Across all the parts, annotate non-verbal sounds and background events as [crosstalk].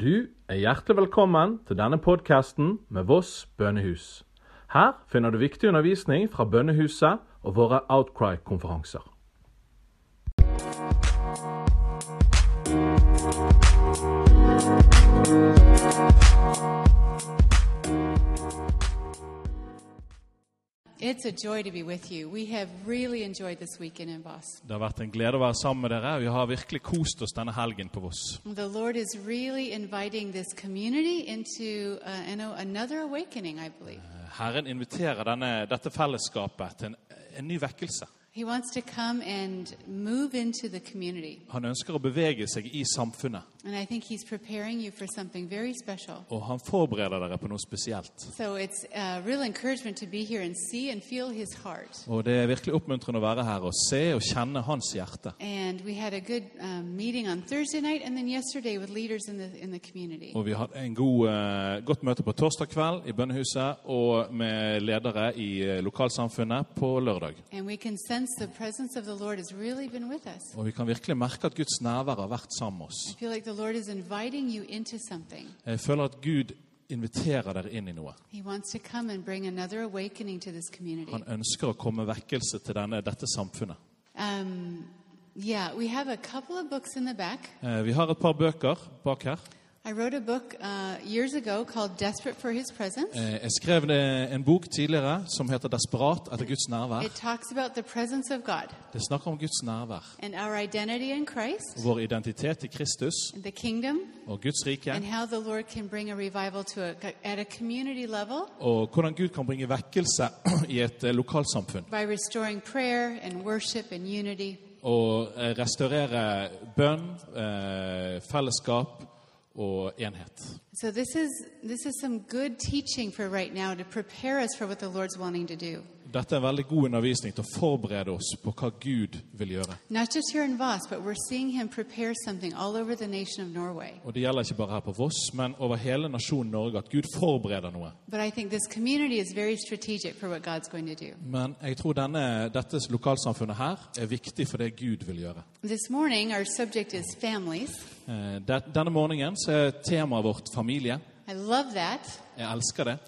Du er hjertelig velkommen til denne podkasten med Voss bønnehus. Her finner du viktig undervisning fra bønnehuset og våre Outcry-konferanser. It's a joy to be with you. We have really enjoyed this weekend in Voss. Det har vært en glede å være sammen med dere. Vi har virkelig kost oss denne helgen på Voss. The Lord is really inviting this community into uh, you know, another awakening, I believe. Herren inviterer denne, dette fellesskapet til en, en ny vekkelse. He wants to come and move into the community. Han ønsker å bevege seg i samfunnet, And I think He's preparing you for something very special. og han forbereder dere på noe spesielt. So it's a real encouragement to be here and see and feel His heart. Og Det er virkelig oppmuntrende å være her og se og kjenne hans hjerte. And we had a good um, meeting on Thursday night and then yesterday with leaders in the, in the. Og Vi hadde en god, eh, godt møte på torsdag kveld i bønnehuset og med ledere i eh, lokalsamfunnet på lørdag. And we can sense really. Og Vi kan virkelig merke at Guds nærvær har vært sammen med oss. Jeg føler at Gud inviterer dere inn i noe. Han ønsker å komme vekkelse til denne, dette samfunnet. Um, yeah, we have a couple of books in the back. Eh, Vi har et par bøker bak her. I wrote a book uh, ago called Desperate for His Presence. Eh, Jeg skrev en bok tidligere som heter 'Desperat etter Guds nærvær'. It talks about the presence of God Det snakker om Guds nærvær. and our identity in Christ, Vår identitet i Kristus kingdom, og Guds rike. and how the Lord can bring a a, at a community level Og hvordan Gud kan bringe vekkelse [clears throat] i et eh, lokalsamfunn. by restoring prayer and worship and unity. Og eh, restaurere bønn, eh, fellesskap So this is this is some good teaching for right now to prepare us for what the Lord's wanting to do. Dette er en veldig god undervisning til å forberede oss på hva Gud vil gjøre. Not just here in Voss, but we're seeing him prepare something all over the nation of Norway. Og Det gjelder ikke bare her på Voss, men over hele nasjonen Norge at Gud forbereder noe. But I think this community is very strategic for what God's going to do. Men jeg tror denne, dette lokalsamfunnet her er viktig for det Gud vil gjøre. Morning, our subject is families. Eh, Denne morgenen så er temaet vårt familie. I love that, Jeg elsker det,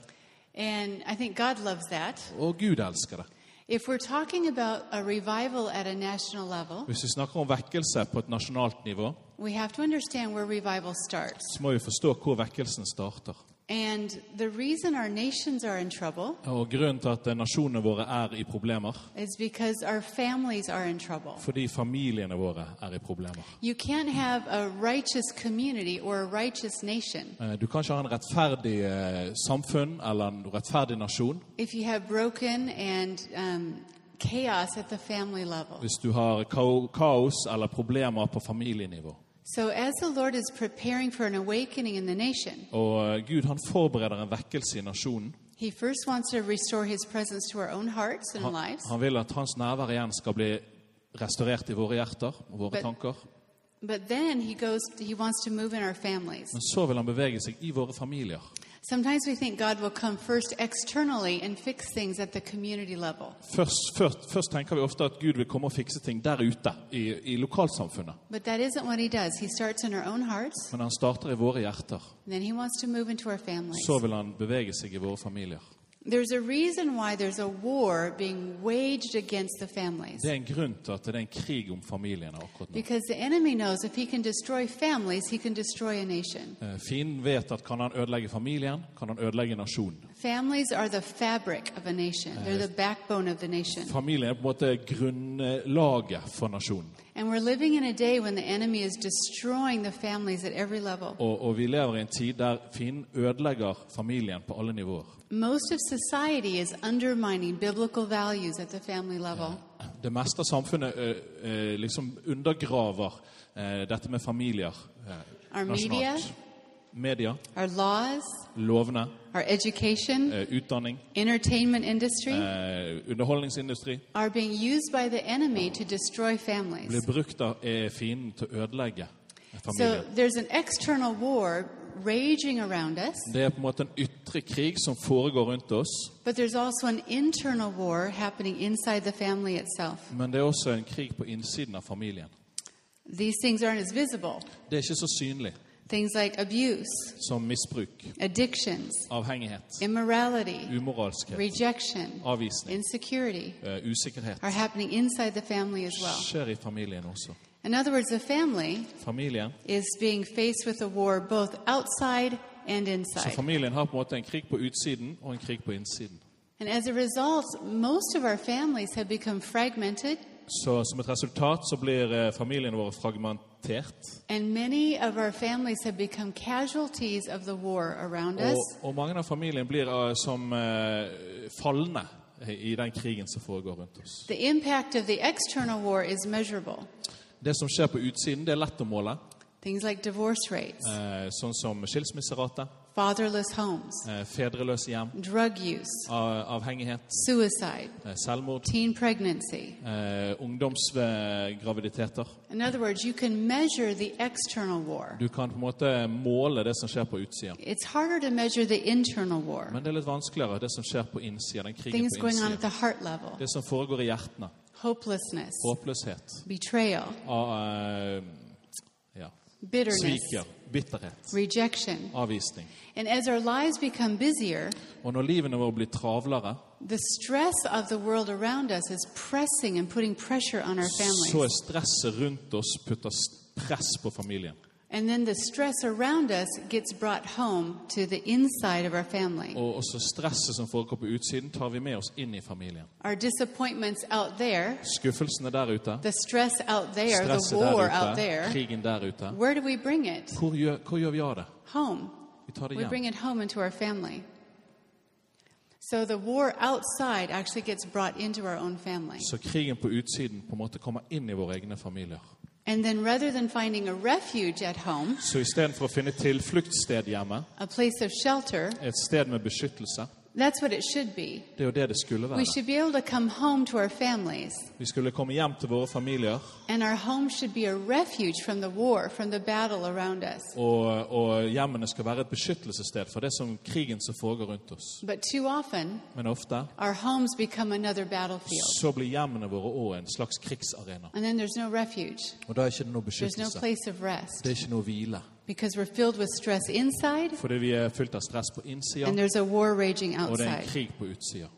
and I think God loves that. og Gud elsker det. If we're talking about a revival at a national level, Hvis vi snakker om vekkelse på et nasjonalt nivå, we have to understand where revival starts. så må vi forstå hvor vekkelsen starter. And the reason our nations are in trouble Og Grunnen til at nasjonene våre er i problemer, is because our families are in trouble. fordi familiene våre er i problemer. You can't have a righteous community or a righteous nation Eh, Du kan ikke ha en rettferdig eh, samfunn eller en rettferdig nasjon if you have broken and um, chaos at the family level. hvis du har kaos eller problemer på familienivå. So, as the Lord is preparing for an awakening in the nation, Og eh, Gud han forbereder en vekkelse i nasjonen. He first wants to restore His presence to our own hearts and Han, lives. han vil at hans nærvær igjen skal bli restaurert i våre hjerter og våre But- tanker. But then He goes, He wants to move in our families. Men så vil han bevege seg i våre familier. Sometimes we think God will come first externally and fix things at the community level. Først, først, først tenker vi ofte at Gud vil komme og fikse ting der ute, i, i lokalsamfunnet. But that isn't what He does. He starts in our own hearts, Men han starter i våre hjerter. and then He wants to move into our families. Så vil han bevege seg i våre familier. There's a reason why there's a war being waged against the families. Det er en grunn til at det er en krig om familiene akkurat nå. Because the enemy knows if he can destroy families, he can destroy a nation. Eh, Fienden vet at kan han ødelegge familien, kan han ødelegge nasjonen. Families are the fabric of a nation, they're the backbone of the nation. Familien er på en måte grunnlaget for nasjonen. And we're living in a day when the enemy is destroying the families at every level. Og, og vi lever i en tid der fienden ødelegger familien på alle nivåer. Most of society is undermining biblical values at the family level. Det meste av samfunnet ø, ø, liksom undergraver ø, dette med familier eh, Our media, nasjonalt. Media, our laws, lovene, our education, eh, utdanning, entertainment industry eh, underholdningsindustri are being used by the enemy to destroy families. blir brukt av eh, fienden til å ødelegge So familien. there's an external war raging around us, Det er på en måte en ytre krig som foregår rundt oss, but there's also an internal war happening inside the family itself. men det er også en krig på innsiden av familien. These things aren't as visible. Det er ikke så synlig. Things like abuse, som misbruk, addictions, avhengighet, immorality, umoralskhet, rejection, avvisning, insecurity eh, usikkerhet are happening inside the family as well. skjer i familien også. In other words, the family Familien, is being faced with a war both outside and så inside. familien har på en måte en krig på utsiden og en krig på innsiden. And as a result, most of our families have become fragmented, Så som et resultat så blir eh, familiene våre fragmentert. and many of our families have become casualties of the war around us. Og, og mange av familiene blir eh, som eh, falne i den krigen som foregår rundt oss. The impact of the external war is measurable. Det som skjer på utsiden, det er lett å måle. Things like divorce rates, Eh, sånn som skilsmisserate, fatherless homes, eh, fedreløse hjem, drug use, avhengighet, suicide, eh, selvmord, teen pregnancy. eh, ungdomsgraviditeter. In other words, you can measure the external war. Du kan på en måte måle det som skjer på utsida. It's harder to measure the internal war, Men det er litt vanskeligere, det som skjer på innsida. Den krigen things på going on at the heart level, Det som foregår i hjertene. hopelessness, Håpløshet. betrayal, Og, uh, ja. bitterness, Sviker. Bitterhet. rejection. Avvisning. And as our lives become busier, Og når livene våre blir travlere, the stress of the world around us is pressing and putting pressure on our så families. er stresset rundt oss putter press på familien. And then the stress around us gets brought home to the inside of our family. Og også stresset som foregår på utsiden, tar vi med oss inn i familien. Our disappointments out there, Skuffelsene der ute, the stress out there, the stresset war der out ute, there, krigen der ute. where do we bring it? Hvor gjør, hvor gjør vi av det? Home. Vi tar det We bring hjem. it home into our family. So the war outside actually gets brought into our own family. Så krigen på utsiden på en måte kommer inn i våre egne familier. And then rather than finding a refuge at home, Så istedenfor å finne tilfluktssted hjemme, a place of shelter, et sted med beskyttelse, that's what it should be. det er jo det det skulle We være. should be able to come home to our families, Vi skulle komme hjem til våre familier, and our home should be a refuge from the war, from the battle around us. og, og hjemmene skal være et beskyttelsessted for det som krigen som foregår rundt oss. But too often, Men ofte our homes become another battlefield, så blir hjemmene våre òg en slags krigsarena. and then there's no refuge. Og da er ikke det noe There's no beskyttelse. place of rest Det er ikke noe hvile. Because we're filled with stress inside, Fordi vi er fylt av stress på innsida, and there's a war raging og det er en outside. krig på utsida.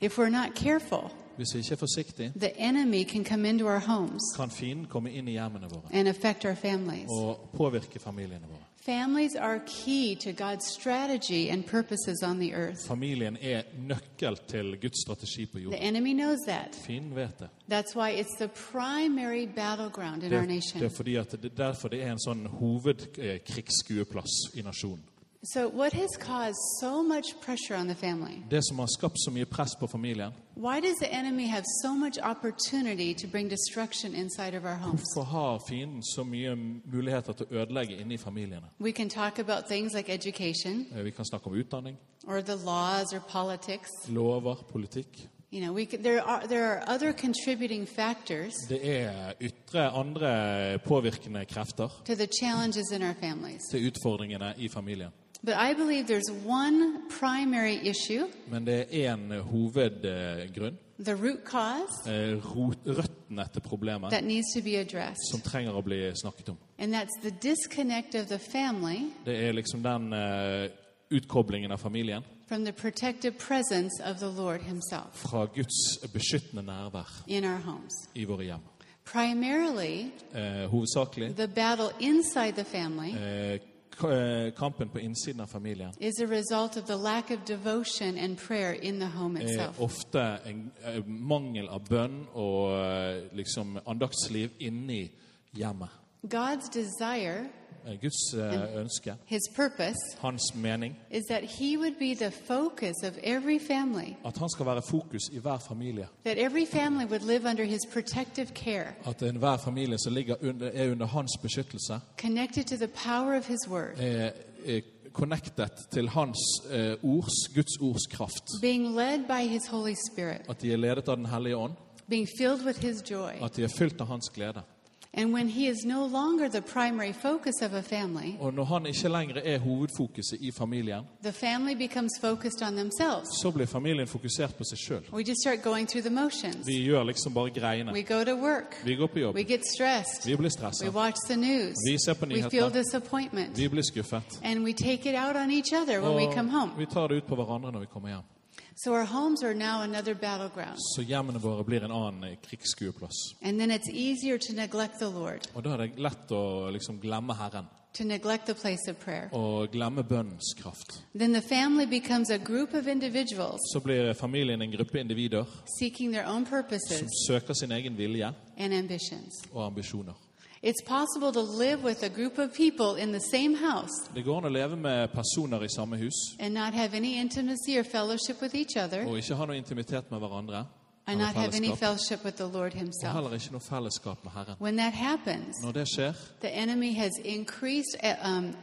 If we're not careful, Hvis vi ikke er forsiktige, the enemy can come into our homes kan fienden komme inn i hjemmene våre and affect our families. og påvirke familiene våre. Families are key to God's strategy and purposes on the earth. Familien er nøkkel til Guds strategi på The jorden. enemy knows that. Fienden vet det. That's why it's the primary battleground in Det, our det er nation. fordi at det, derfor det er en sånn hovedkrigsskueplass i nasjonen. So, what has caused so much pressure on the family? Det som har skapt så mye press på familien, Why does the enemy have so much opportunity to bring destruction inside of our homes? hvorfor har fienden så mye muligheter til å ødelegge inne i familiene? We can talk about things like education Eh, Vi kan snakke om utdanning, or the laws or politics. lover, politikk. You know, we could, there are there are other contributing factors Det er ytre andre påvirkende krefter to the challenges in our families. til utfordringene i familien. But I believe there's one primary issue, Men det er én hovedgrunn, the root cause, eh, røttene til problemet, that needs to be addressed. som trenger å bli snakket om. And that's the disconnect of the family Det er liksom den eh, utkoblingen av familien from the protective presence of the Lord Himself fra Guds beskyttende nærvær in our homes. i våre hjem. Primarily, Eh, hovedsakelig the battle inside the family eh, eh, kampen på innsiden av familien er ofte en eh, mangel av bønn og eh, liksom andaktsliv inni hjemmet. God's desire, Eh, Guds eh, ønske, His purpose, hans mening, is that He would be the focus of every family, at han skal være fokus i hver familie. that every family would live under His protective care, At enhver familie som ligger under, er under hans beskyttelse, connected to the power of His Word, er, er connected til hans eh, ords, Guds ords kraft. being led by His Holy Spirit, At de er ledet av Den hellige ånd, being filled with His joy, at de er fylt av hans glede. And when he is no longer the primary focus of a family, Og når han ikke lenger er hovedfokuset i familien, the family becomes focused on themselves. så blir familien fokusert på seg sjøl. We just start going through the motions. Vi gjør liksom bare greiene. We go to work. Vi går på jobb. We get stressed. Vi blir We watch the news. Vi ser på We feel nyheter. disappointment. Vi blir skuffet. And we take it out on each other when we come home. vi tar det ut på hverandre når vi kommer hjem. So our homes are now another battleground. Så hjemmene våre blir en annen eh, krigsskueplass. And then it's easier to neglect the Lord, Og da er det lett å liksom glemme Herren. to neglect the place of prayer. Og glemme bønnens kraft. Then the family becomes a group of individuals Så blir familien en gruppe individer seeking their own som purposes søker sin egen vilje and ambitions. og ambisjoner. It's possible to live with a group of people in the same house Det går an å leve med personer i samme hus and not have any intimacy or fellowship with each other og ikke ha noe intimitet med hverandre. and eller not have any fellesskap, fellowship with the Lord Og Himself. heller ikke noe fellesskap med Herren. When that happens, Når det skjer, the enemy has increased uh, um,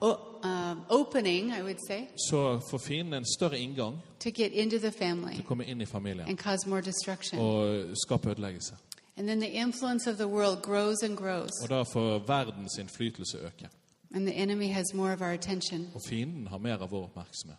o- um, opening, I would say, så får fienden en større inngang to get into the til family å komme inn i familien and cause more destruction. og skape ødeleggelse. And then the influence of the world grows and grows, Og da får verdens innflytelse øke. and the enemy has more of our attention. Og fienden har mer av vår oppmerksomhet.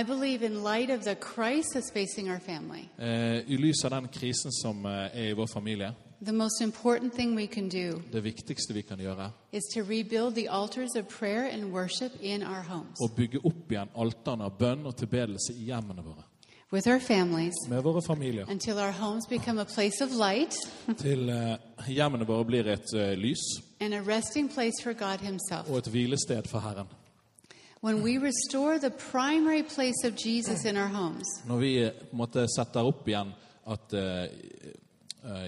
I believe, in light of the crisis facing our family, Eh, I lys av den krisen som eh, er i vår familie, the most important thing we can do det viktigste vi kan gjøre, is to rebuild the altars of prayer and worship in our homes å bygge opp igjen alterne av bønn og tilbedelse i hjemmene våre. With our families Med våre familier. until our homes become a place of light Til eh, hjemmene våre blir et eh, lys and a resting place for God Himself. og et hvilested for Herren. When we restore the primary place of Jesus in our homes, Når vi eh, på en måte setter opp igjen at eh, eh,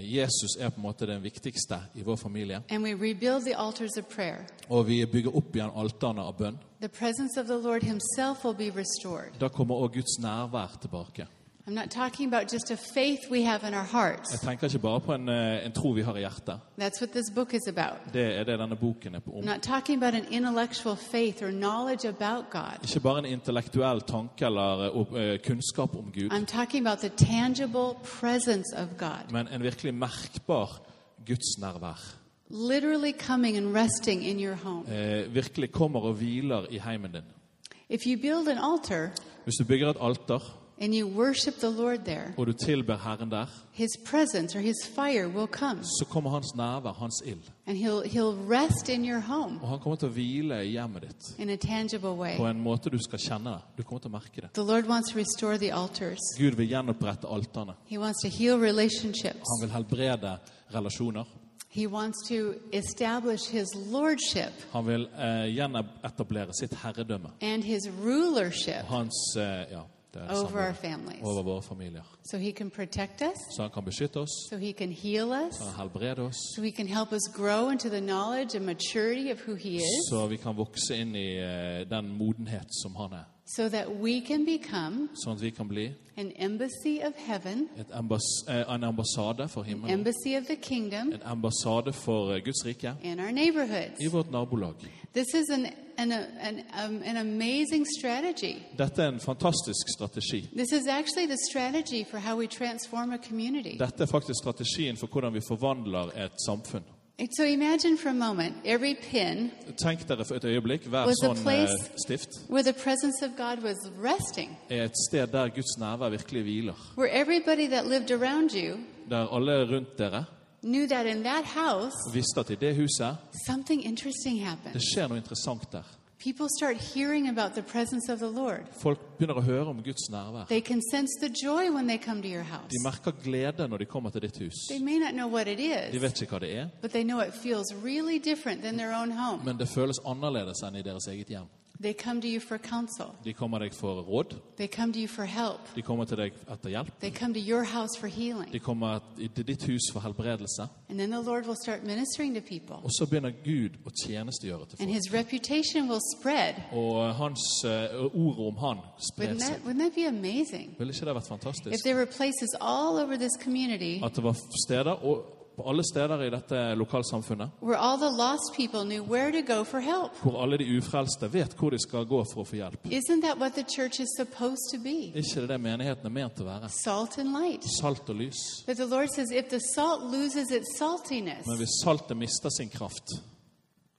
Jesus er på en måte den viktigste i vår familie, og vi bygger opp igjen alterne av bønn, da kommer også Guds nærvær tilbake. I'm not talking about just a faith we have in our hearts. Jeg tenker ikke bare på en, eh, en tro vi har i hjertet. That's what this book is about. Det er det denne boken er om. I'm not talking about an intellectual faith or knowledge about God. Ikke bare en intellektuell tanke eller uh, kunnskap om Gud, I'm talking about the tangible presence of God, men en virkelig merkbar Guds nærvær. literally coming and resting in your home. Eh, virkelig kommer og hviler i heimen din. If you build an altar Hvis du bygger et alter, and you worship the Lord there, og du tilber Herren der, His presence or His fire will come, så kommer Hans nærvær, Hans ild. and He'll He'll rest in your home Og han kommer til å hvile i hjemmet ditt in a tangible way. på en måte du skal kjenne det. Du kommer til å merke det. The Lord wants to restore the altars. Gud vil gjenopprette alterne. He wants to heal relationships. Han vil helbrede relasjoner. He wants to establish His lordship Han vil eh, gjenetablere sitt herredømme. and His rulership hans eh, ja, over our families, over våre familier. so He can protect us, Så han kan beskytte oss, so He can heal us, så han oss, so He can help us grow into the knowledge and maturity of who He is, så vi kan vokse inn i eh, den modenhet som han er. so that we can become Sånn at vi kan bli an embassy of heaven, ambass eh, en ambassade for an embassy of the kingdom. En ambassade for eh, Guds rike. In our neighborhoods. i vårt nabolag. This is an, an, an, um, an amazing strategy. Dette er en fantastisk strategi. This is actually the strategy for how we transform a community. Dette er faktisk strategien for hvordan vi forvandler et samfunn. So imagine for a moment every pin Tenk dere for et øyeblikk, hver Was a sånn eh, place- stift where the presence of God was resting, er et sted der Guds nærvær virkelig hviler. where everybody that lived around you Der alle rundt dere knew that in that house visste at i det huset something interesting happened. det skjer noe interessant der. People start hearing about the presence of the Lord. Folk begynner å høre om Guds nærvær. They can sense the joy when they come to your house. De merker glede når de kommer til ditt hus. They may not know what it De vet ikke hva det er, but they know it feels really different than their own home. men det føles annerledes enn i deres eget hjem. They come to you for counsel. De kommer deg for råd, They come to you for help. de kommer til deg etter hjelp. They come to your house for healing. De kommer til ditt hus for helbredelse. And then the Lord will start ministering to people. Og så begynner Gud å tjenestegjøre til And folk. his reputation will spread. Og hans uh, ord om han sprer Wouldn't that, wouldn't that be amazing? Ville ikke det vært If fantastisk? there were places all over this community At det var steder o- På alle steder i dette lokalsamfunnet, hvor alle de ufrelste vet hvor de skal gå for å få hjelp. Ikke det det menigheten er ment å være? Salt. Salt og lys. Says Men hvis saltet mister sin kraft,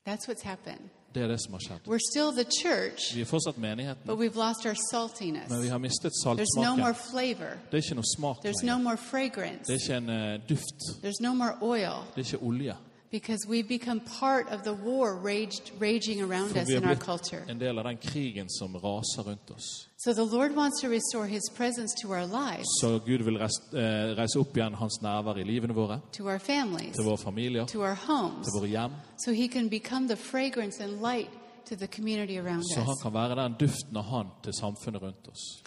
that's what's happened. Det er det som har skjedd. We're still the church, Vi er fortsatt menigheten, but we've lost our saltiness. men vi har mistet There's no more saltsmaken. flavor. Det er ikke noe smak There's no lenger. more fragrance. Det er ikke en eh, duft. There's no more oil Det er ikke olje. Because we've become part of the war raged, raging around us in our culture. en del av den krigen som raser rundt oss. So the Lord wants to restore His presence to our lives, Så Gud vil reise, eh, opp igjen hans nærvær i livene våre, to our families, til våre familier, to our homes, til våre hjem. so He can become the fragrance and light to the community around Så han kan være den duften av han til samfunnet rundt oss.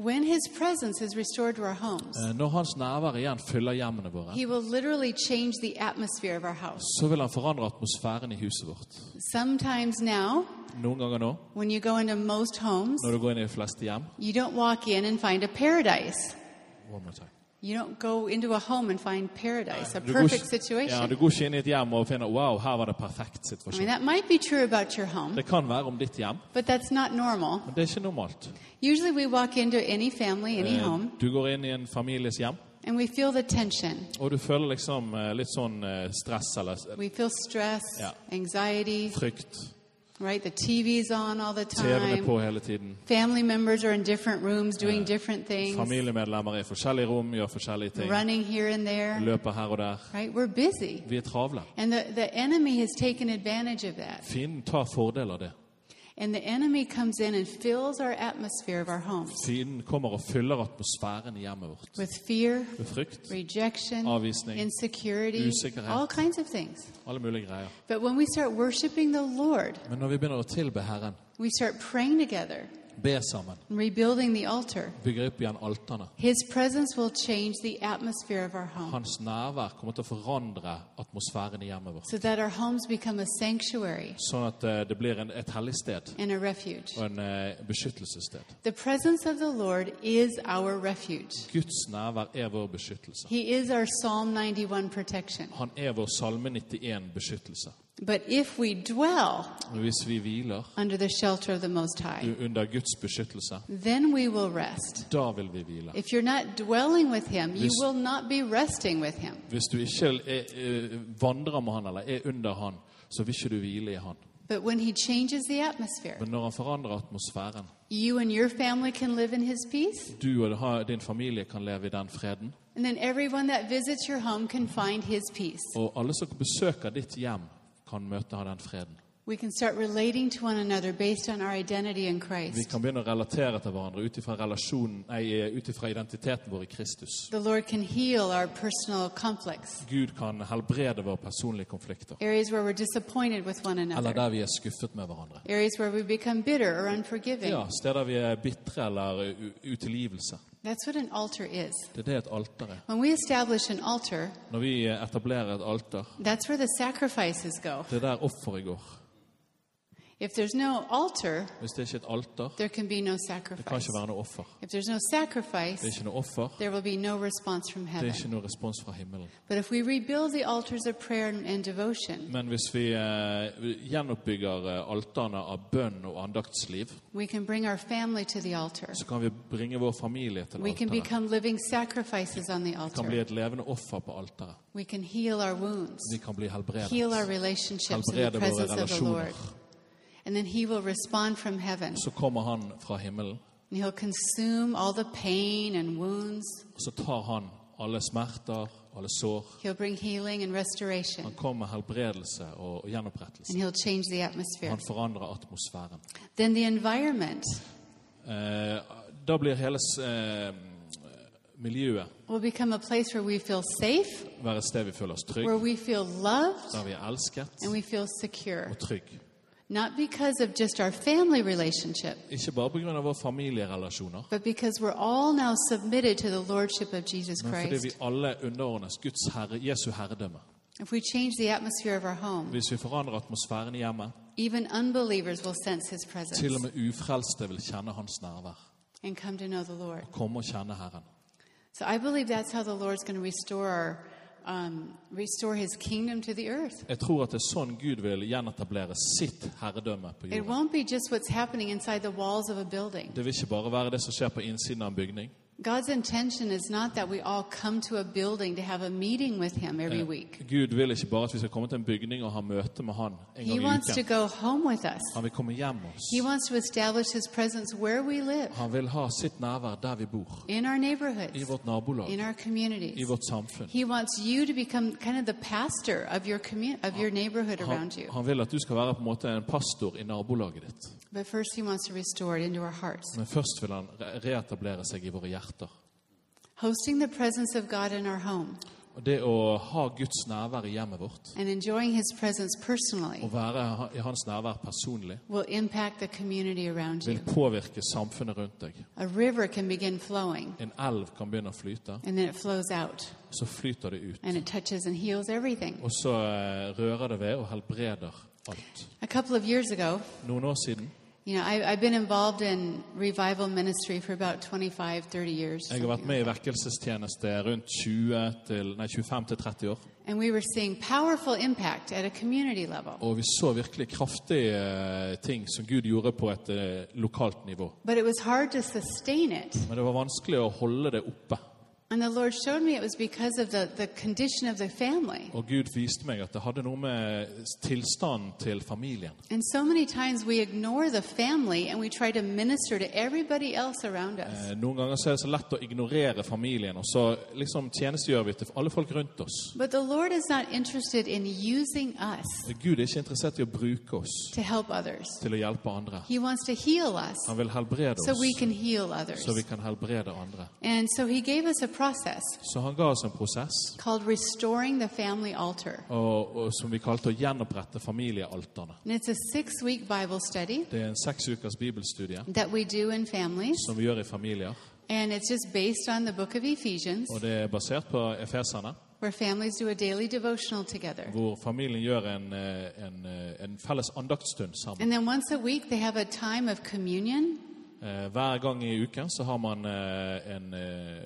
When His presence is restored to our homes, Eh, Når hans nærvær igjen fyller hjemmene våre, He will literally change the atmosphere of our house. så vil han forandre atmosfæren i huset vårt. Sometimes now, Noen ganger nå, when you go into most homes, når du går inn i de fleste hjem you don't walk in and find a paradise. One more time. You don't go into a home and find paradise, a perfect ja, situation. du går ikke inn i et hjem og finner wow, her var det perfekt I mean, situasjon. that might be true about your home, Det kan være om ditt hjem, but that's not normal. men det er ikke normalt. Usually we walk into any family, any Eh, home, Du går inn i en families hjem, and we feel the tension. og du føler liksom eh, litt sånn eh, stress eller We feel stress, anxiety, frykt. Right? The TV's on all the time. på hele tiden. Family members are in different rooms doing different things, Familiemedlemmer er i forskjellige rom, gjør forskjellige ting. running here and there, Løper her og der. right? We're busy. Vi er travle. And the, the enemy has taken advantage of that. Fienden tar fordel av det. And the enemy comes in and fills our atmosphere of our homes Fienden kommer og fyller atmosfæren i hjemmet vårt. with fear, Med frykt, rejection, Avvisning, insecurity, usikkerhet. all kinds of things. alle mulige greier. But when we start worshiping the Lord, Men når vi begynner å tilbe Herren, we start praying together, be sammen, rebuilding the altar. bygger opp igjen alterne His presence will change the atmosphere of our home Hans nærvær kommer til å forandre atmosfæren i hjemmet vårt. so that our homes become a sanctuary Sånn at uh, det blir en, et hellig sted and a refuge. og en uh, beskyttelsessted. The presence of the Lord is our refuge. Guds nærvær er vår beskyttelse. He is our Psalm 91 protection. Han er vår Salme 91 beskyttelse. But if we dwell hvis vi hviler under the shelter of the Most High, under Guds beskyttelse, then we will rest. da vil vi hvile. If you're not dwelling with Him, you Hvis- will not be resting with Him. Hvis du ikke er, eh, vandrer med Han eller er under Han, så vil ikke du hvile i Han. But when He changes the atmosphere, Men når Han forandrer atmosfæren, you and your family can live in His peace, du og ha- din familie kan leve i den freden, and then everyone that visits your home can find His peace. og alle som besøker ditt hjem, kan møte av den freden. We can start relating to one another based on our identity in Vi Christ. kan begynne å relatere til hverandre ut ifra relasjonen- nei, ut ifra identiteten vår i Kristus. The Lord can heal our personal conflicts, Gud kan helbrede våre personlige konflikter. areas where we're disappointed with one Eller another, der vi er skuffet med hverandre. areas where we become bitter or unforgiving. Ja, Steder vi er bitre eller u- utilgivelse. That's what an altar is. Det er det et alter er. When we establish an altar, Når vi eh, etablerer et alter, that's where the sacrifices go. det er der offeret går. If there's no altar, Hvis det ikke er et alter, there can be no det kan sacrifice. ikke være noe offer. If there's no Det er ikke noe offer, there will be no response from det er heaven. ikke noe respons fra himmelen. But if we rebuild the altars of prayer and- and devotion, Men hvis vi eh, gjenoppbygger eh, alterne av bønn og andaktsliv, we can bring our family to the altar. så kan vi bringe vår familie til We can alteret. become living sacrifices on the Vi kan altar. bli et levende offer på alteret. We can heal our wounds, Vi kan bli helbredet. heal our relationships in the Helbrede våre presence of the Lord. relasjoner. And then He will respond from heaven. Så kommer han fra himmelen, And He'll consume all the pain and wounds. og så tar han alle smerter, alle sår. He'll bring healing and Han kommer med helbredelse og gjenopprettelse. And He'll change the atmosphere. Han forandrer atmosfæren. Then the environment Eh, da blir hele eh, miljøet will become a place where we feel safe, være et sted vi føler oss trygge, where we feel loved, der vi er elsket and we feel secure. og trygge. Not because of just our family relationship, Ikke bare pga. våre familierelasjoner, but because we're all now submitted to the Lordship of Jesus men fordi vi Christ. alle er underordnes Guds herre, Jesu herredømme. If we change the atmosphere of our home, Hvis vi forandrer atmosfæren i hjemmet, even unbelievers will sense His til og presence med ufrelste vil kjenne Hans nærvær. and come to know the Lord. Komme og kjenne Herren. So I believe that's how the Lord's going to restore our, um, restore his kingdom to the earth. Jeg tror at det er sånn Gud vil gjenetablere sitt herredømme på It jorden. won't be just what's happening inside the walls of a building. Det vil ikke bare være det som skjer på innsiden av en bygning. God's intention is not that we all come to a building to have a meeting with him every eh, week. Gud vil ikke bare at vi skal komme til en bygning og ha møte med Han en He gang i wants to uken. go home with us. Han vil komme hjem med oss. He wants to establish his presence where we live, Han vil ha sitt nærvær der vi bor. in our I neighborhoods, vårt nabolag. in our communities. I vårt samfunn. He wants you to become kind of the pastor of your community, of your neighborhood Han, around you. han vil at du skal være på en måte en pastor i nabolaget ditt. But first, he wants to restore it into our hearts. Men først vil han re- reetablere seg i våre hjerter. Hosting the presence of God in our home Og Det å ha Guds nærvær i hjemmet vårt, and enjoying his presence personally å være i hans nærvær personlig, will impact the community around vil påvirke samfunnet rundt deg. A river can begin flowing, En elv kan begynne å flyte, and then it flows out, så flyter det ut. and it touches and heals everything. Og så eh, rører det ved og helbreder alt. A couple of years ago, Noen år siden you know, I, I've been involved in revival ministry for about 25, 30 years. Jeg har vært med i vekkelsestjeneste rundt 20 til, nei, 25 til 30 år. And we were seeing powerful impact at a community level. Og vi så virkelig kraftige eh, ting som Gud gjorde på et eh, lokalt nivå. But it was hard to sustain it. Men det var vanskelig å holde det oppe. And the Lord showed me it was because of the, the condition of the family. Og Gud viste meg at det hadde noe med tilstanden til familien. And so many times we ignore the family and we try to minister to everybody else around us. Eh, Noen ganger så er det så lett å ignorere familien, og så liksom tjenestegjør vi til alle folk rundt oss. But the Lord is not interested in using us Gud er ikke interessert i å bruke oss to help others. til å hjelpe andre. He wants to heal us Han vil helbrede so we can heal others. så vi kan helbrede andre. And so He gave us a process Så han ga oss en prosess called Restoring the Family Altar. og, og som vi kalte å gjenopprette familiealterne. And it's a six week Bible study Det er en seks ukers bibelstudie that we do in families. som vi gjør i familier. And it's just based on the book of Ephesians, Og det er basert på Efeserne, where families do a daily devotional together. hvor familien gjør en, eh, en, eh, en felles andaktsstund sammen. And then once a week, they have a time of communion. Eh, Hver gang i uken så har man eh, en eh,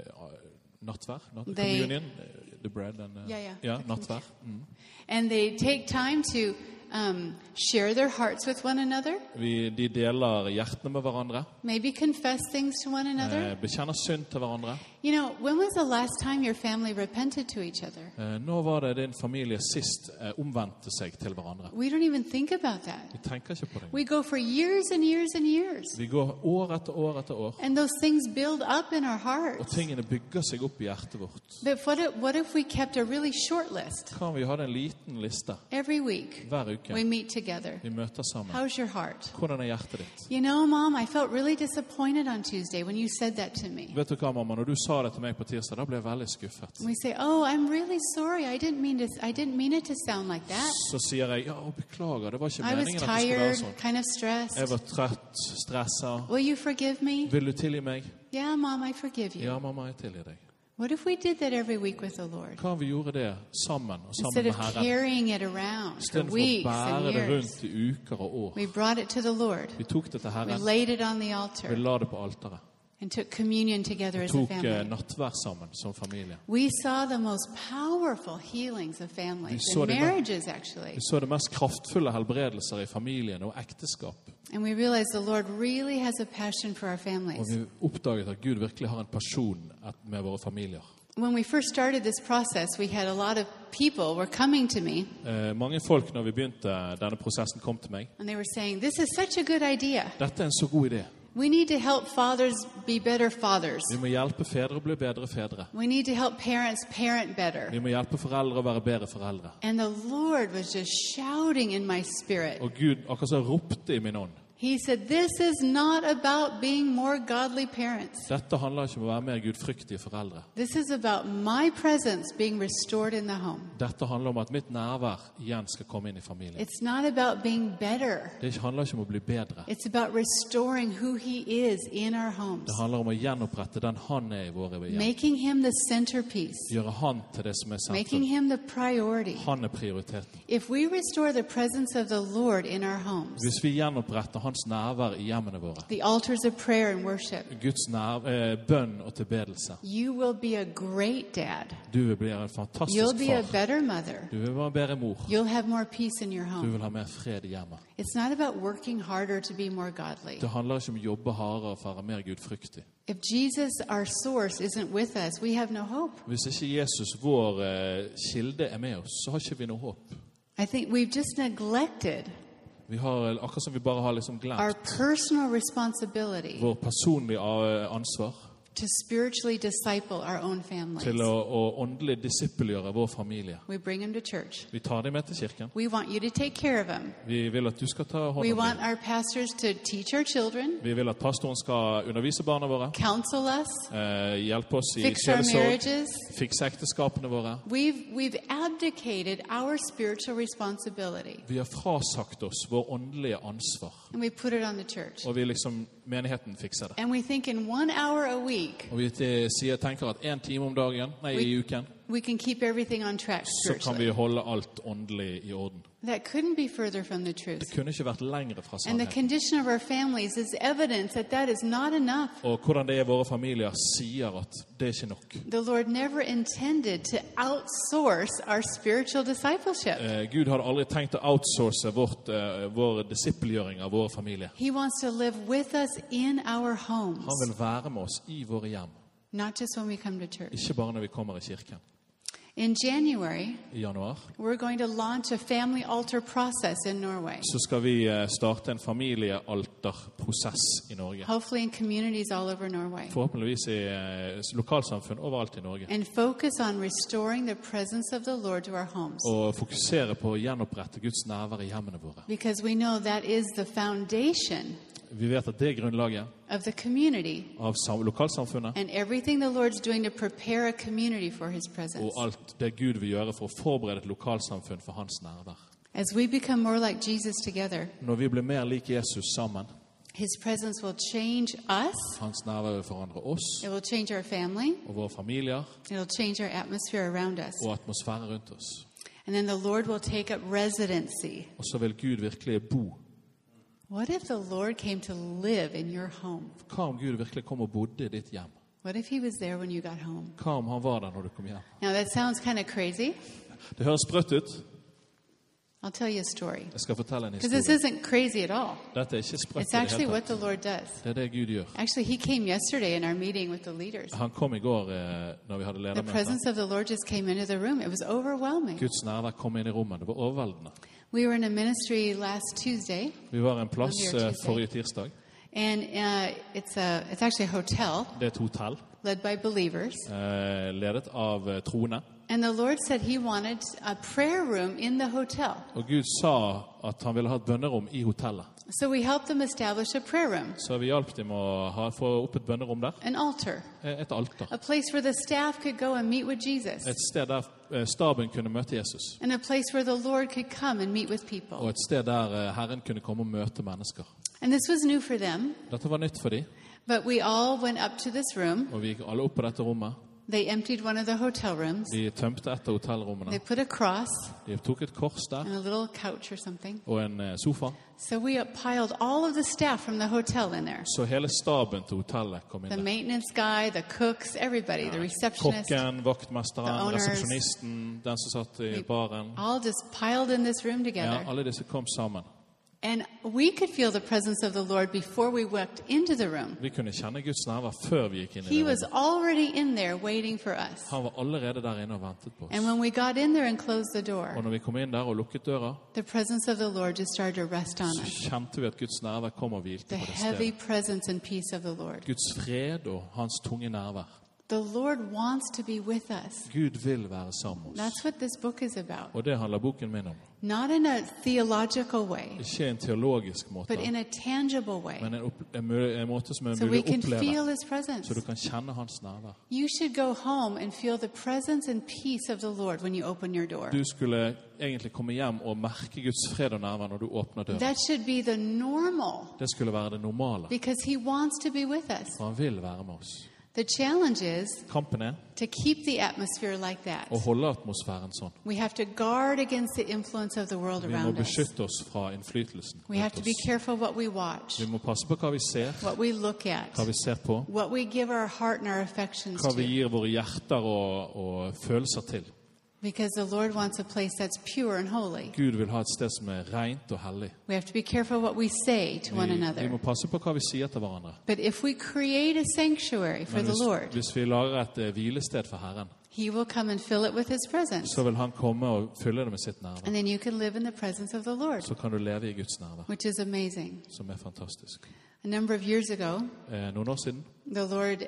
nattvær. Natt, They- communion. eh, The bread and eh, Ja, ja. ja, nattvær. Mm. And they take time to um, share their hearts with one another, Vi, de deler hjertene med hverandre. maybe confess things to one another. Eh, bekjenner synd til hverandre. You know, when was the last time your family repented to each other? Eh, Når var det din familie sist eh, omvendte seg til hverandre? We don't even think about that. Vi tenker ikke på det. We go for years and years and years. Vi går år etter år etter år, And those things build up in our og tingene bygger seg opp i hjertet vårt. But what if, what if we kept a really short list om vi hadde en liten liste every week? hver We uke? meet together. Vi møter sammen. How's your heart? Hvordan er hjertet ditt? You know, Mom, I felt really disappointed on Tuesday when you said that to me. Vet du hva, mamma? Når du sa det til meg på tirsdag, da ble jeg veldig skuffet. And we say, "Oh, I'm really sorry. I didn't mean to. I didn't mean it to sound like that. Så sier jeg ja, beklager, det var ikke I was meningen at det skulle være tired, sånn. kind of Jeg stressed. var trøtt, stressa. Will you forgive me? Vil du tilgi meg? Yeah, Mom, I forgive you. Ja, mamma, jeg tilgir deg. What if we did that every week with the Lord Hva om vi gjorde det sammen og sammen instead med of carrying it around for Istedenfor å weeks bære and det years? rundt i uker og år. We brought it to the Lord. Vi tok det til We Herren, laid it on the vi altar la det på alteret. And took communion together as a tok eh, family. sammen som familie. We saw the most powerful healings of families Vi så and det- marriages, actually. Vi så det mest kraftfulle helbredelser i familien og ekteskap. And we realized the Lord really has a passion for our Og families. vi oppdaget at Gud virkelig har en pasjon med våre familier. When we first started this process, we had a lot of people were coming to me Eh, mange folk når vi begynte denne prosessen, kom til meg. and they were saying, This is such a good idea. Dette er en så god idé. We need to help fathers be better fathers. Vi må hjelpe fedre å bli bedre fedre. We need to help parents parent better. Vi må hjelpe foreldre å være bedre foreldre. And the Lord was just shouting in my spirit. Og Gud akkurat så ropte i min ånd. He said, This is not about being more godly parents. Dette handler ikke om å være mer gudfryktige foreldre. This is about my presence being restored in the home. Dette handler om at mitt nærvær igjen skal komme inn i familien. It's not about being better. Det handler ikke om å bli bedre. It's about restoring who He is in our homes, Det handler om å gjenopprette den han er i våre hjem. making Him the centerpiece, Gjøre han til det som er making sentrum. Him the priority. Han er prioriteten. If we restore the presence of the Lord in our homes, Hvis vi gjenoppretter hans nærvær i hjemmene våre. the altars of prayer and worship. Guds nær, eh, bønn og tilbedelse. You will be a great dad. Du vil bli en You'll fantastisk a far. better mother. Du vil være en bedre mor. You'll have more peace in your Du vil ha mer fred i hjemmet. It's not about working harder to be more godly. Det handler ikke om å jobbe hardere for å være mer gudfryktig. If Jesus, our source, isn't with us, we have no hope. Hvis ikke Jesus, vår eh, kilde, er med oss, så har ikke vi noe håp. I think we've just neglected Vi har, akkurat som vi bare har liksom our glemt personal responsibility vår personlige eh, ansvar to spiritually disciple our own families. til å, å åndelig disippelgjøre vår familie. We bring them to church. Vi tar dem med til kirken. We want you to take care of them. Vi vil at du skal ta hånd We want dem. our pastors to teach our children, Vi vil at pastoren skal undervise barna våre, counsel us, eh, hjelpe oss i fix our sjelesorg, marriages. fikse ekteskapene våre. We've, we've abdicated our spiritual responsibility Vi har frasagt oss vår åndelige ansvar, and we put it on the church. og vi liksom, menigheten fikser det. And we think in one hour a week, Og vi sier, tenker at én time om dagen, nei, i uken, we can keep everything on track så kan vi holde alt åndelig i orden. That couldn't be further from the truth. Det kunne ikke vært lengre fra And the sannheten. condition of our families is evidence that that is not enough. Og hvordan det er våre familier, sier at det er ikke nok. The Lord never intended to outsource our spiritual discipleship. Eh, Gud hadde aldri tenkt å outsource vårt, eh, vår disippelgjøring av vår familie. He wants to live with us in our homes, Han vil være med oss i våre hjem, not just when we come to church. ikke bare når vi kommer i kirken. In January, I januar we're going to launch a family altar process in Norway, så skal vi eh, starte en familiealterprosess i Norge. hopefully in communities all over Norway, Forhåpentligvis i eh, lokalsamfunn overalt i Norge. and focus on restoring the presence of the Lord to our homes. Og fokusere på å gjenopprette Guds nærvær i hjemmene våre. Because we know that is the foundation Vi vet at det er grunnlaget of the community av sam- lokalsamfunnet and everything the Lord's doing to prepare a community for His presence. og alt det Gud vil gjøre for å forberede et lokalsamfunn for hans nærvær. As we become more like Jesus together, Når vi blir mer lik Jesus sammen, His presence will change us, hans nærvær vil forandre oss it will change our family, og våre familier it will change our atmosphere around us. og atmosfæren rundt oss. And then the Lord will take up residency. Og så vil Gud virkelig bo. Hva om Gud virkelig kom og bodde i ditt hjem? What if He was there when you got home? Hva om han var der når du kom hjem? Now, that sounds kind of crazy. Det høres sprøtt ut. I'll tell you a story. Jeg skal fortelle en Because this historie. isn't crazy at all. Dette er ikke sprøtt It's i actually det what hele the tatt. Lord does. Det er det Gud gjør. Actually, He came yesterday in our meeting with the leaders. Han kom i går eh, når vi hadde The ledermøte. presence of the Lord just came into the room. It was overwhelming. Guds nærvær kom inn i rommet. Det var overveldende. We were in a ministry last Tuesday, Vi var en plass eh, forrige tirsdag. and uh, it's a it's actually a hotel Det er et hotell led by believers. eh, ledet av eh, troende. And the Lord said He wanted a prayer room in the hotel. Og Gud sa at han ville ha et bønnerom i hotellet. So we helped them establish a prayer room, Så vi hjalp dem å ha, få opp et bønnerom der. an altar, Eh, Et alter. a place where the staff could go and meet with Jesus, Et sted der eh, staben kunne møte Jesus. and a place where the Lord could come and meet with Og people. et sted der eh, Herren kunne komme og møte mennesker. And this was new for them, Dette var nytt for dem, but we all went up to this room. og vi gikk alle opp på dette rommet. They emptied one of the hotel rooms. De tømte et av hotellrommene. They put a cross De tok et kors der and a little couch or something. og en eh, sofa. So we piled all of the staff from the hotel in there. Så hele staben til hotellet kom inn The der. maintenance guy, the cooks, everybody, the receptionist, Kokken, The vaktmesteren, owners. resepsjonisten, den som satt i baren. all just piled in this room Ja, alle disse kom sammen. And we could feel the presence of the Lord before we walked into the room. Vi kunne kjenne Guds nærvær før vi gikk inn i He was rommet. already in there waiting for us. Han var allerede der inne og ventet på And oss. when we got in there and closed the Og når vi kom inn der og lukket døra, the presence of the Lord just started to rest on så us. kjente vi at Guds nærvær kom og hvilte The på det heavy stedet. presence and peace of the Lord. Guds fred og hans tunge nærvær. The Lord wants to be with us. Gud vil være sammen med oss. That's what this book is about. Og det handler boken min om. Not in a theological way, Ikke en teologisk måte, but in a tangible way. men en, opp, en, mø- en måte som er So we mulig å can oppleve. feel His presence. Så du kan kjenne hans nærvær. You should go home and feel the presence and peace of the Lord when you open your door. Du skulle egentlig komme hjem og merke Guds fred og nærvær når du åpner døren. That should be the normal Det skulle være det normale. because He wants to be with us. For han vil være med oss. The challenge is Kampen er to keep the atmosphere like that. å holde atmosfæren sånn. We have to guard against the influence of the world Vi må around us. beskytte oss fra innflytelsen. We have rundt to be oss. careful what we watch, Vi må passe på hva vi ser, what we look at, hva vi ser på, what we give our heart and our affections hva vi to. gir våre hjerter og, og følelser til. Because the Lord wants a place that's pure and holy. Gud vil ha et sted som er rent og hellig. We have to be careful what we say to one Vi, vi må passe på hva vi sier til hverandre. But if we create a sanctuary for Men the hvis, Lord, hvis vi lager et eh, hvilested for Herren, He will come and fill it with His presence. så vil Han komme og fylle det med sitt nærvær. And then you can live in the presence of the Lord, Så kan du leve i Guds nærvær, which is amazing. som er fantastisk. A number of years ago, Eh, noen år siden the Lord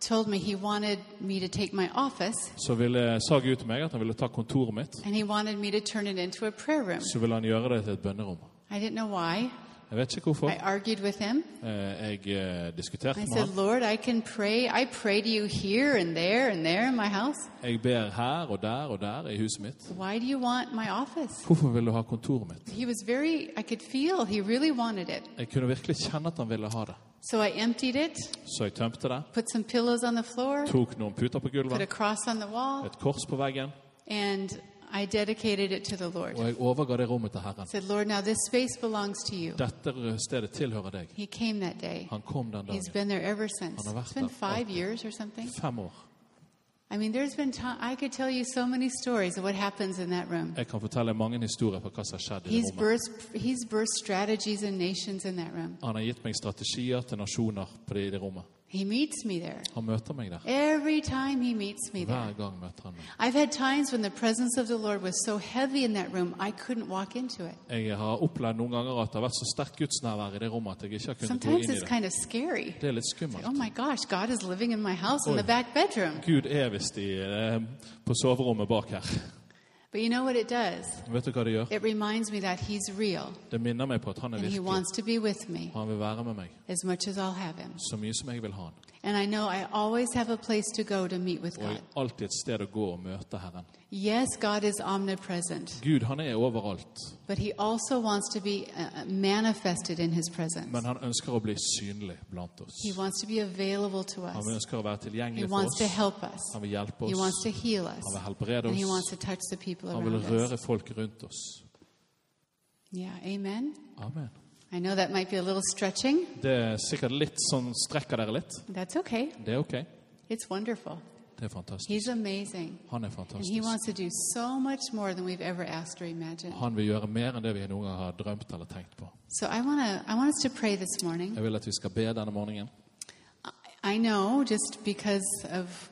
told me He wanted me to take my office så ville, sa Gud til meg at han ville ta kontoret mitt. and He wanted me to turn it into a prayer room. Så ville han gjøre det til et bønnerom. I didn't know why. Jeg vet ikke hvorfor. I argued with Him. Eh, Jeg eh, diskuterte I med said. Lord, I can pray. I pray to you here and there and there in my house. Jeg ber her og der og der i huset mitt. Why do you want my office? Hvorfor vil du ha kontoret mitt? He was very, I could feel he really wanted it. Jeg kunne virkelig kjenne at han ville ha det. So I emptied it, Så jeg tømte det, put some pillows on the floor, tok noen puter på put a gulvet, cross on the wall, et kors på veggen, and I dedicated it to the Lord. og jeg overga det rommet til Herren. Said, Lord, now this space belongs to you. Dette stedet tilhører deg. He came that day. Han kom den He's dagen. been there ever since. Han har vært It's been der five alltid. years or something. Fem år. I mean, there's been time, I could tell you so many stories of what happens in that room. Jeg kan fortelle mange historier på hva som har skjedd i He's rommet. birthed, he's birthed strategies and nations in that room. Han har gitt meg strategier til nasjoner på det, i det rommet. He meets me there. Han møter meg der. Every time he meets me there. Hver gang møter han meg. I've had times when the presence of the Lord was so heavy in that room, I couldn't walk into it. Jeg har opplevd noen ganger at det har vært så sterkt gudsnærvær i det rommet at jeg ikke har kunnet gå Sometimes inn i it's det. kind of scary. Det er litt skummelt. Oh my gosh, God is living in my house in the back bedroom. Gud er visst i, eh, på soverommet bak her. But you know what it does? Vet du hva det gjør? It reminds me that He's real Det minner meg på at han er and He virkelig. wants to be with me Han vil være med meg as much as I'll have Him. så mye som jeg vil ha han. And I know I always have a place to go to meet with Og God. alltid et sted å gå og møte Herren. Yes, God is omnipresent, Gud han er overalt, but He also wants to be uh, manifested in His presence. men han ønsker å bli synlig blant oss. He wants to be available to Han us. ønsker å være He tilgjengelig for wants to oss. help us. Han vil hjelpe He wants oss. to heal us. Han vil helbrede And He wants oss. to touch the people Han vil around us. røre folk rundt oss. Yeah, amen. Amen. I know that might be a little stretching. Det er sikkert litt sånn Strekker dere litt? That's okay. Det er ok. It's wonderful. Det er fantastisk. He's amazing. Han er And He fantastisk. wants to do so much more than we've ever asked or imagined. Han vil gjøre mer enn det vi noen gang har drømt eller tenkt på. So I want to I want us to pray this morning. Jeg vil at vi skal be denne morgenen. I know just because of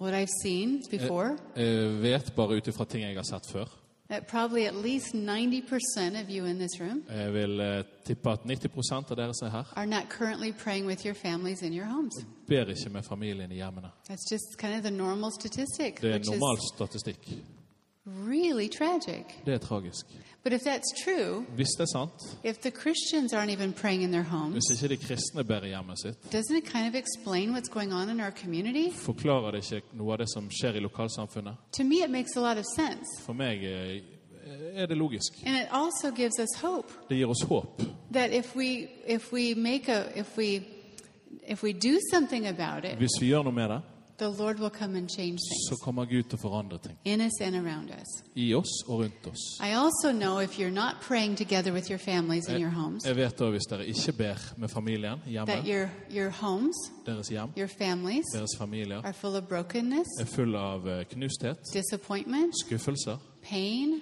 what I've seen before Jeg vet bare ut ifra ting jeg har sett før. That probably at least 90% of you in this room Jeg vil eh, tippe at 90 av dere som er her, are not currently praying with your families in your homes. ber ikke med familien i hjemmene. That's just kind of the normal statistic, Det er which normal statistikk. Really tragic. Det er tragisk. But if that's true, Hvis det er sant, if the Christians aren't even praying in their homes, hvis ikke de kristne ber i hjemmet sitt, doesn't it kind of explain what's going on in our community? forklarer det ikke noe av det som skjer i lokalsamfunnet. To me, it makes a lot of sense. For meg eh, er det logisk. And it also gives us hope Det gir oss håp. that if we if we make a if we if we do something about it, Hvis vi gjør noe med det, the Lord will come and change så kommer Gud til å forandre ting. in us and around us. I oss og rundt oss. I also know if you're not praying together with your families in your homes, Jeg vet også hvis dere ikke ber med familien hjemme, that your your homes, deres hjem, your families deres familier, are full of brokenness, er full av eh, knusthet, disappointment, skuffelser, pain,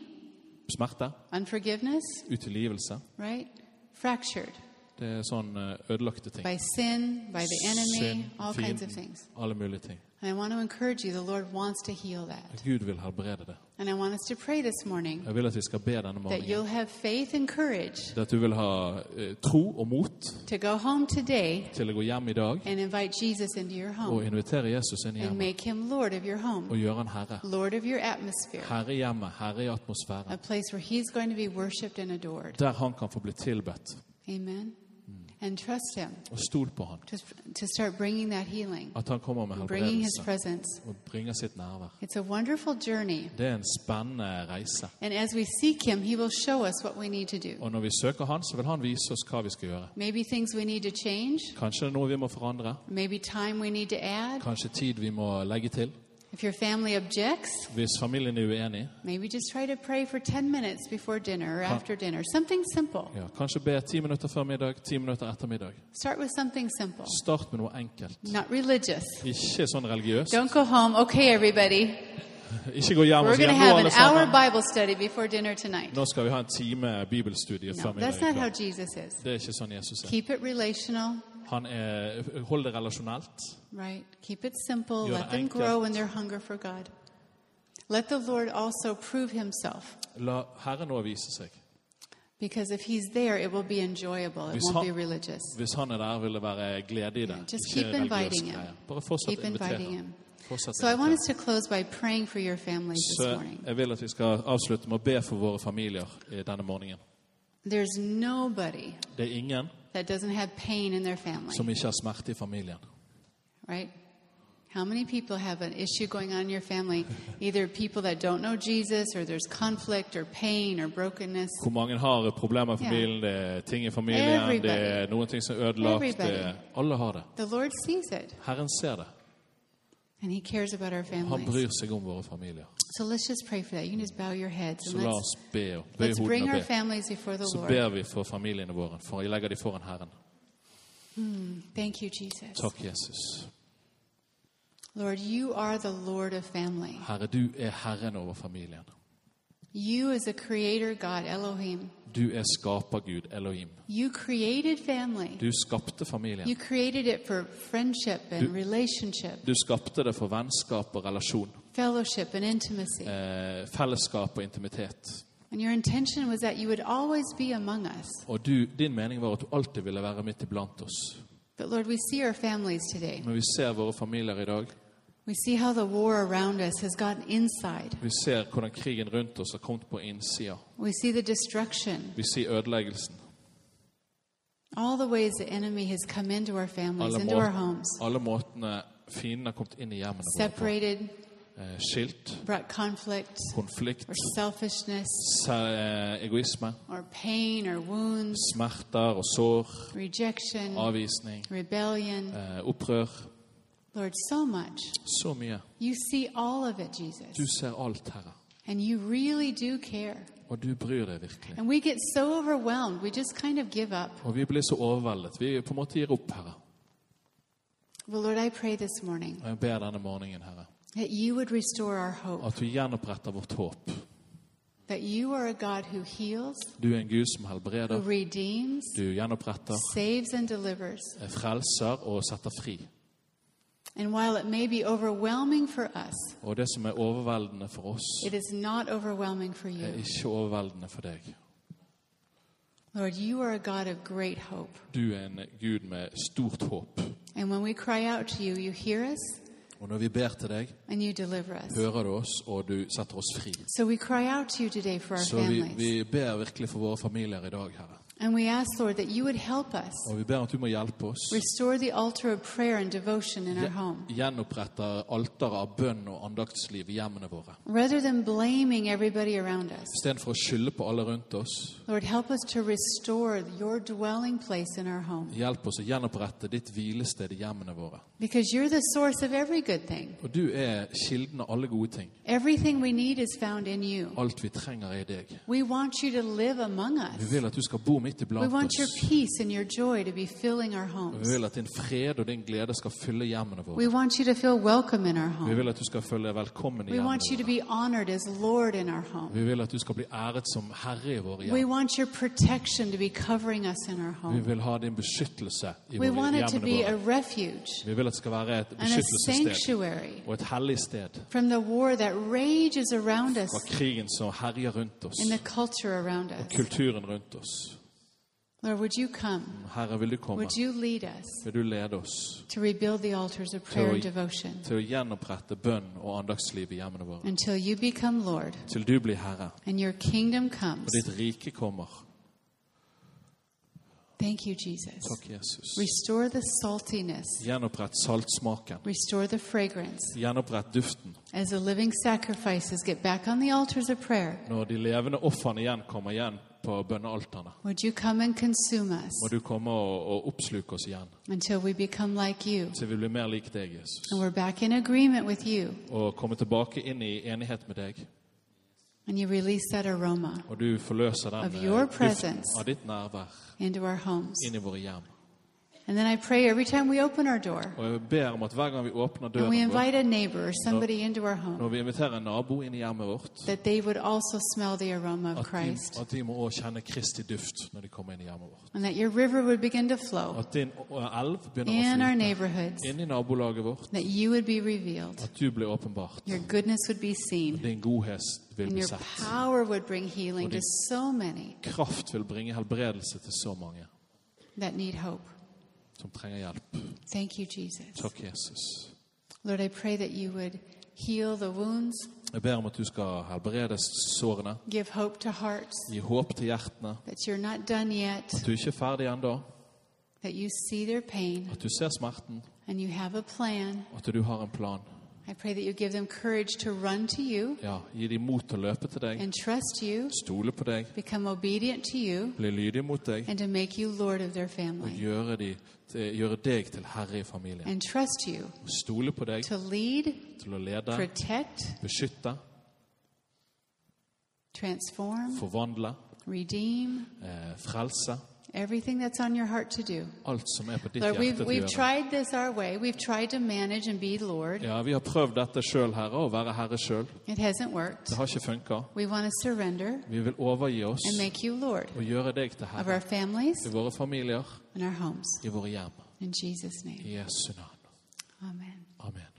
smerte, unforgiveness, utilgivelse. right? Fractured Det er sånn eh, ødelagte ting. by sin, by the enemy, Synd, all kinds of things. alle mulige ting. And I want to encourage you, the Lord wants to heal that. Gud vil helbrede det. And I want us to pray this morning Jeg vil at vi skal be denne that morgenen. you'll have faith and courage at du vil ha eh, tro og mot to go home today til å gå hjem i dag and invite Jesus into your og home invitere Jesus inn i and make him Lord of your home, og gjøre han herre. Lord of your atmosphere, Herre i hjemmet, herre i a atmosfæren. place where he's going to be worshipped and adored. Der han kan få bli tilbedt. Amen. And trust Him og stol på han. to, to start bringing that healing, At han kommer med bringing His helbredelse presence. og bringer sitt nærvær. It's a wonderful journey. Det er en spennende reise. And as we seek Him, He will show us what we need to do. Og når vi søker han, så vil han vise oss hva vi skal gjøre. Maybe things we need to change, Kanskje det er noe vi må forandre. maybe time we need to add. Kanskje tid vi må legge til. If your family objects, Hvis familien er uenig, maybe just try to pray for 10 minutes before dinner or after dinner. Something simple. ja, kanskje be ti minutter før middag, ti minutter etter middag. Start with something simple, Start med noe enkelt. not religious. Ikke sånn religiøst. Don't go home. Okay, everybody. [laughs] Ikke gå hjem og We're si going to nå have alle an hour sammen. Bible study before dinner tonight. Nå skal vi ha en time bibelstudie No, før middag. that's er not how. Jesus is. Det er ikke sånn Jesus er. Keep it relational, Han er, Hold det relasjonelt. right? Keep it simple. You're Let them grow in their hunger for God. Let the Lord also prove himself. La Herren nå vise seg. Because if he's there, it will be enjoyable. It Hvis won't han- be religious. Hvis han er der, vil det være glede i det. Yeah, just keep inviting him. Bare fortsatt Keep inviting him. So I want us to close by praying for your families this Så morning. jeg vil at vi skal avslutte med å be for våre familier denne morgenen. There's nobody Det er ingen that doesn't have pain in their family, som ikke har smerte i familien. right? How many people have an issue going on in your family? Either people that don't know Jesus, or there's conflict, or pain, or brokenness. Hvor mange har problemer i familien, det er ting i familien, det er noen ting som er ødelagt. Det alle har det. The Lord sees it, Herren ser det. And He cares about our Han families. bryr seg om våre familier. So let's just pray for that. You can just bow your heads Så and la let's, oss be let's bring hodene our og be. families before the Så Lord. ber vi for familiene våre, for jeg legger foran Herren. Thank you, Jesus. Takk, Jesus. Lord, you are the Lord of family. Herre, du er Herren over familien. You, as a creator God, Elohim, Du er skapergud, Elohim. you created family. Du skapte familien. You created it for friendship and Du- relationship, Du skapte det for vennskap og relasjon, fellowship and intimacy. eh, fellesskap og intimitet. And your intention was that you would always be among us. Og du, din mening var at du alltid ville være midt iblant oss. But Lord, we see our families today. Når vi ser våre familier i dag, We see how the war around us has gotten inside. vi ser hvordan krigen rundt oss har kommet på innsida. We see the destruction, Vi ser ødeleggelsen. all the ways the enemy has come into our families, Alle, into our homes, alle måtene fienden har kommet inn i hjemmene separated, Eh, skilt, brought conflict, konflikt, or selfishness, se- eh, egoisme, or pain, or wounds, smerter og sår, rejection, avvisning, rebellion. eh, opprør. Lord, so much. Så mye. You see all of it, Du Jesus. ser alt, Herre. And you really do care. Og du bryr deg virkelig. And we get so overwhelmed, we just kind of give up. Og vi blir så overveldet. Vi på en måte gir opp, Herre. Well, Lord, I pray this morning Og jeg ber denne morgenen, Herre, that you would restore our hope, at du gjenoppretter vårt håp. that you are a God who heals, Du er en Gud som who redeems, du gjenoppretter, saves, and delivers. eh, frelser og setter fri. And while it may be overwhelming for us, Og det som er overveldende for oss, it is not overwhelming for er you. ikke overveldende for deg. Lord, you are a God of great hope. Du er en Gud med stort håp. And when we cry out to you, you hear us Og når vi ber til deg, and you deliver us. hører du oss, og du setter oss fri. So we cry out to you today for our Så vi, vi ber virkelig for våre familier i dag, Herre. And we ask, Lord, that you would help us Og vi ber at du må hjelpe oss. restore the altar of prayer and devotion in our home. Gjenopprette alteret av bønn og andaktsliv i hjemmene våre. Rather than blaming everybody around us, Istedenfor å skylde på alle rundt oss, Lord, help us to restore your dwelling place in our home. hjelp oss å gjenopprette ditt hvilested i hjemmene våre. Because you're the source of every good thing. Og du er kilden av alle gode ting. Everything we need is found in you. Alt vi trenger er i deg. We want you to live among Vi us. vil at du skal bo midt We iblant want your oss. peace and your joy to be filling our Vi homes. vil at din fred og din glede skal fylle hjemmene We våre. want you to feel welcome in our Vi home. vil at du skal føle deg velkommen i We want you hjemmene to våre. be honored as Lord in our home. Vi vil at du skal bli æret som herre i våre We hjem. want your protection to be covering us in our Vi home. vil ha din beskyttelse i We våre want it to hjemmene be a våre. refuge Vi vil at det skal være et and a beskyttelsessted sanctuary og et hellig sted from the war that rages around us fra krigen som herjer rundt oss, and the culture around og us. kulturen rundt oss. Lord, would you come? Herre, vil du komme? Would you lead us Vil du lede oss to rebuild the altars of prayer and devotion til å gjenopprette bønn og andagsliv i hjemmene våre? until you become Lord Til du blir herre, and your kingdom og comes? ditt rike kommer. Thank you, Jesus. Takk, Jesus. Restore the saltiness, Gjenopprett saltsmaken. restore the fragrance. Gjenopprett duften. As the living sacrifices get back on the altars of prayer, Når de levende ofrene igjen kommer igjen på bønnealterne, would you come and consume us må du komme og, og oppsluke oss igjen, until we become like you? til vi blir mer lik deg, Jesus. And we're back in agreement with you, Og komme tilbake inn i enighet med deg. and you release that aroma Og du forløser den Of eh, your duften presence. av ditt nærvær into our homes. inn i våre hjem. And then I pray every time we open our door Og jeg ber om at hver gang vi åpner and we døren invite a neighbor or somebody into our home, når vi inviterer en nabo inn i hjemmet vårt, that they would also smell the aroma of at Christ. de, at de må også kjenne Kristi duft når de kommer inn i hjemmet vårt. And that your river would begin to flow At din elv begynner in å our neighborhoods, inn i nabolaget vårt. that you would be revealed, At du blir åpenbart. your goodness would be seen, Din godhet vil and bli your sett. power would bring healing to so many Kraft vil bringe helbredelse til så mange that need hope. Som trenger hjelp. Thank you, Jesus. Takk, Jesus. Lord, I pray that you would heal the wounds, Jeg ber om at du skal helbrede sårene, give hope to hearts, gi håp til hjertene. that you're not done yet, At du ikke er ferdig ennå, that you see their pain, at du ser smerten, and you have a plan. og at du har en plan. I pray that you give them courage to run to you Ja, Gi dem mot til å løpe til deg, and trust you, stole på deg, become obedient to you, bli lydig mot deg. and to make you Lord of their og family. gjøre, de, gjøre deg til herre i familien. And trust you Og stole på deg. to lead, til å lede, protect, beskytte, transform, forvandle, redeem, eh, frelse. Everything that's on your heart to do. Alt som er på ditt Lord, we've, we've tried this our way. We've tried to manage and be Lord. Ja, Vi har prøvd dette selv, Herre, å være herre selv. It hasn't worked. Det har ikke funket. We want to surrender Vi vil overgi oss and make you Lord og gjøre deg til of our herre families i våre familier, and our homes. i våre hjem. In Jesus' name. I Jesu navn. Amen. Amen.